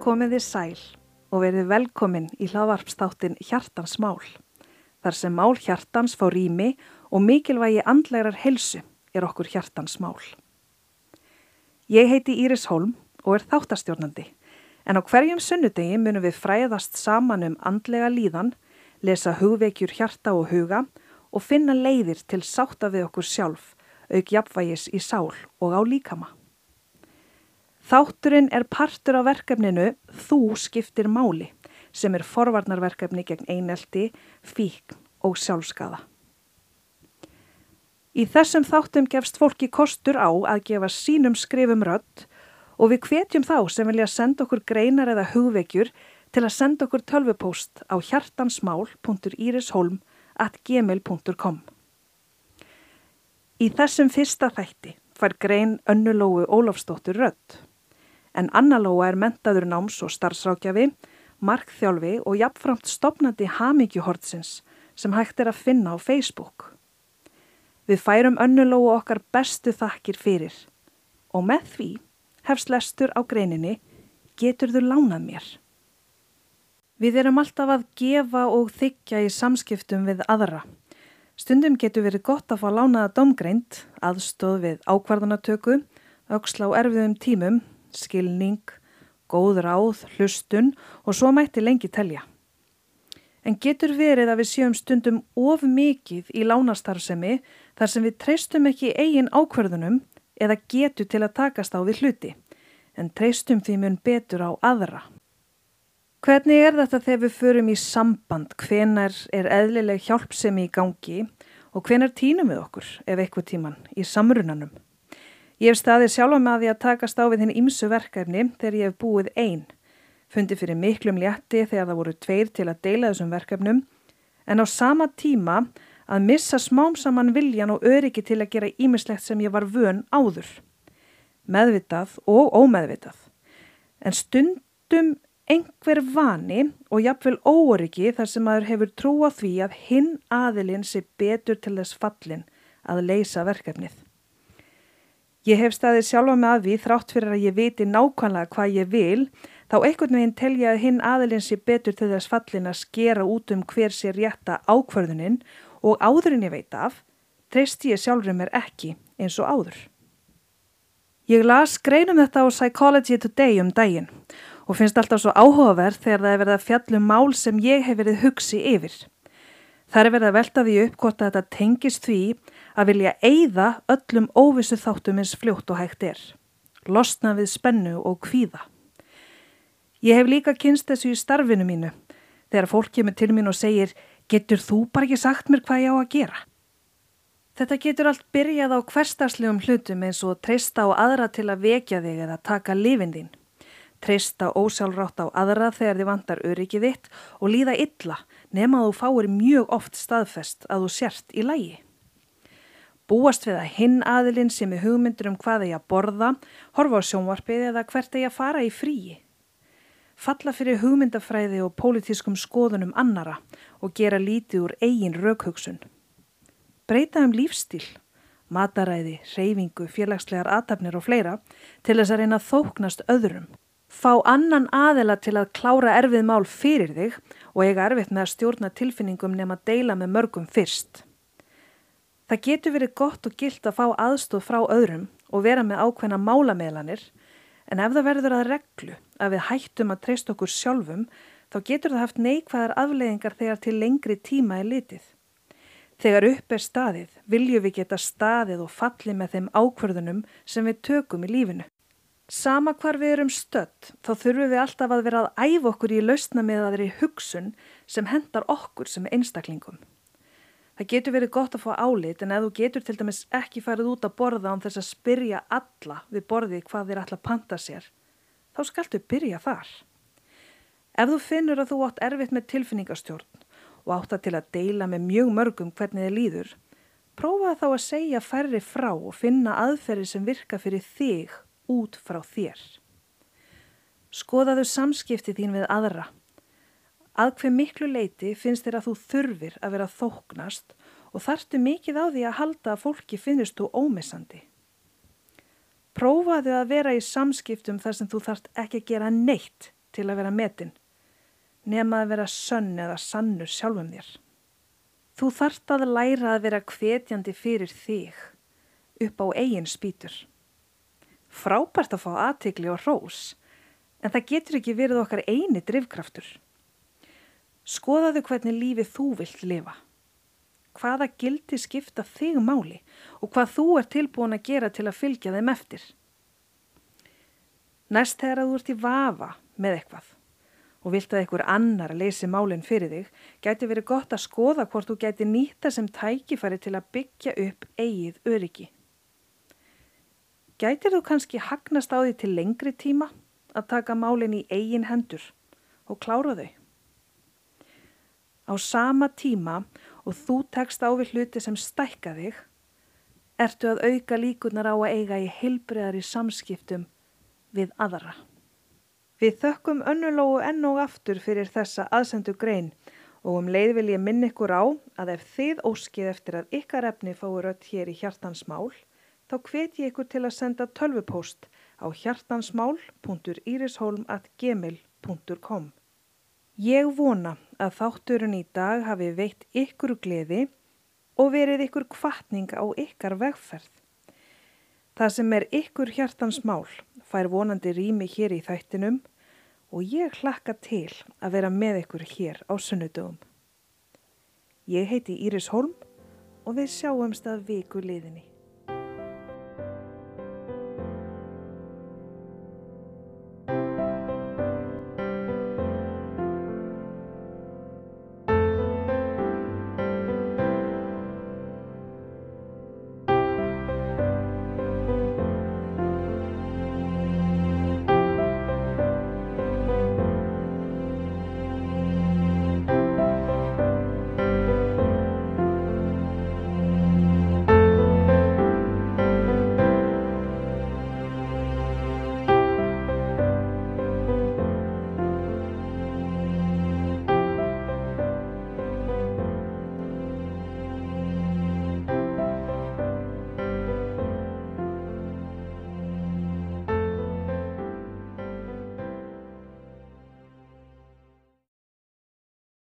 Komiði sæl og verið velkomin í hlaðvarpstáttin Hjartans mál. Þar sem mál hjartans fá rými og mikilvægi andlegar helsu er okkur hjartans mál. Ég heiti Íris Holm og er þáttastjórnandi en á hverjum sunnudegi munum við fræðast saman um andlega líðan, lesa hugvekjur hjarta og huga og finna leiðir til sátta við okkur sjálf, auk jafnvægis í sál og á líkama. Þátturinn er partur á verkefninu Þú skiptir máli sem er forvarnarverkefni gegn einelti, fík og sjálfskaða. Í þessum þáttum gefst fólki kostur á að gefa sínum skrifum rödd og við hvetjum þá sem vilja senda okkur greinar eða hugvekjur til að senda okkur tölvupóst á hjartansmál.irisholm.gmail.com Í þessum fyrsta þætti fær grein önnulóu Ólafsdóttur rödd en Anna Lóa er mentaður náms og starfsrákjafi, markþjálfi og jafnframt stopnandi hamingjuhortsins sem hægt er að finna á Facebook. Við færum önnulóu okkar bestu þakkir fyrir og með því hefst lestur á greininni Getur þú lánað mér? Við erum alltaf að gefa og þykja í samskiptum við aðra. Stundum getur verið gott að fá lánaða domgreint, aðstóð við ákvarðanatöku, auksla á erfiðum tímum skilning, góð ráð, hlustun og svo mætti lengi telja. En getur verið að við séum stundum of mikið í lánastarfsemi þar sem við treystum ekki eigin ákverðunum eða getur til að takast á við hluti, en treystum því mun betur á aðra. Hvernig er þetta þegar við förum í samband, hvenar er eðlileg hjálpsemi í gangi og hvenar tínum við okkur ef eitthvað tíman í samrunanum? Ég hef staðið sjálf með að því að takast á við henni ímsu verkefni þegar ég hef búið einn. Fundi fyrir miklum létti þegar það voru tveir til að deila þessum verkefnum en á sama tíma að missa smám saman viljan og öryggi til að gera ímislegt sem ég var vön áður. Meðvitað og ómeðvitað. En stundum einhver vani og jafnvel óöryggi þar sem maður hefur trú á því að hinn aðilinn sé betur til þess fallin að leysa verkefnið. Ég hef staðið sjálfa með að því þrátt fyrir að ég viti nákvæmlega hvað ég vil þá einhvern veginn tel ég að hinn aðilins sé betur til þess fallin að skera út um hver sé rétta ákvörðunin og áðurinn ég veit af, treyst ég sjálfur mér ekki eins og áður. Ég las greinum þetta á Psychology Today um daginn og finnst alltaf svo áhugaverð þegar það er verið að fjallum mál sem ég hef verið hugsi yfir. Það er verið að velta því upp hvort að þetta tengist því að vilja eigða öllum óvissu þáttum eins fljótt og hægt er. Losna við spennu og kvíða. Ég hef líka kynst þessu í starfinu mínu þegar fólk kemur til mín og segir getur þú bara ekki sagt mér hvað ég á að gera? Þetta getur allt byrjað á hverstarslegum hlutum eins og treysta á aðra til að vekja þig eða taka lifin þín. Treysta ósálrátt á aðra þegar þið vantar öryggið þitt og líða illa nema þú fáir mjög oft staðfest að þú sért í lægi. Búast við að hinn aðilinn sem er hugmyndur um hvað þeir að borða, horfa á sjónvarpið eða hvert þeir að fara í fríi. Falla fyrir hugmyndafræði og pólitískum skoðunum annara og gera lítið úr eigin raukhugsun. Breyta um lífstíl, mataræði, reyfingu, félagslegar aðtapnir og fleira til þess að reyna að þóknast öðrum. Fá annan aðila til að klára erfið mál fyrir þig og eiga erfitt með að stjórna tilfinningum nema að deila með mörgum fyrst. Það getur verið gott og gilt að fá aðstóð frá öðrum og vera með ákveðna málameðlanir en ef það verður að reglu að við hættum að treysta okkur sjálfum þá getur það haft neikvæðar afleðingar þegar til lengri tíma er litið. Þegar upp er staðið viljum við geta staðið og fallið með þeim ákverðunum sem við tökum í lífinu. Sama hvar við erum stött þá þurfum við alltaf að vera að æfa okkur í lausna með aðri hugsun sem hendar okkur sem einstaklingum. Það getur verið gott að fá álit en ef þú getur til dæmis ekki farið út að borða án þess að spyrja alla við borðið hvað þér að panta sér, þá skaltu byrja þar. Ef þú finnur að þú átt erfitt með tilfinningastjórn og átt að til að deila með mjög mörgum hvernig þið líður, prófa þá að segja færri frá og finna aðferði sem virka fyrir þig út frá þér. Skoðaðu samskipti þín við aðra Að hver miklu leiti finnst þér að þú þurfir að vera þóknast og þartu mikið á því að halda að fólki finnist þú ómissandi. Prófaðu að vera í samskiptum þar sem þú þart ekki að gera neitt til að vera metin, nema að vera sönn eða sannur sjálfum þér. Þú þart að læra að vera hvetjandi fyrir þig upp á eigin spýtur. Frábært að fá aðtikli og rós, en það getur ekki verið okkar eini drivkraftur. Skoðaðu hvernig lífið þú vilt lifa. Hvaða gildi skipta þig máli og hvað þú er tilbúin að gera til að fylgja þeim eftir. Næst þegar þú ert í vafa með eitthvað og vilt að einhver annar leysi málinn fyrir þig, gæti verið gott að skoða hvort þú gæti nýta sem tækifæri til að byggja upp eigið öryggi. Gætir þú kannski hagnast á því til lengri tíma að taka málinn í eigin hendur og klára þau? Á sama tíma og þú tekst á við hluti sem stækka þig, ertu að auka líkunar á að eiga í heilbreðari samskiptum við aðra. Við þökkum önnulógu enn og aftur fyrir þessa aðsendu grein og um leið vil ég minna ykkur á að ef þið óskið eftir að ykkar efni fáur öll hér í hjartansmál, þá hvet ég ykkur til að senda tölvupóst á hjartansmál.irisholm.gmail.com. Ég vona að þátturinn í dag hafi veitt ykkur gleði og verið ykkur kvartning á ykkar vegferð. Það sem er ykkur hjartans mál fær vonandi rými hér í þættinum og ég hlakka til að vera með ykkur hér á sunnudögum. Ég heiti Íris Holm og við sjáumst að viku liðinni.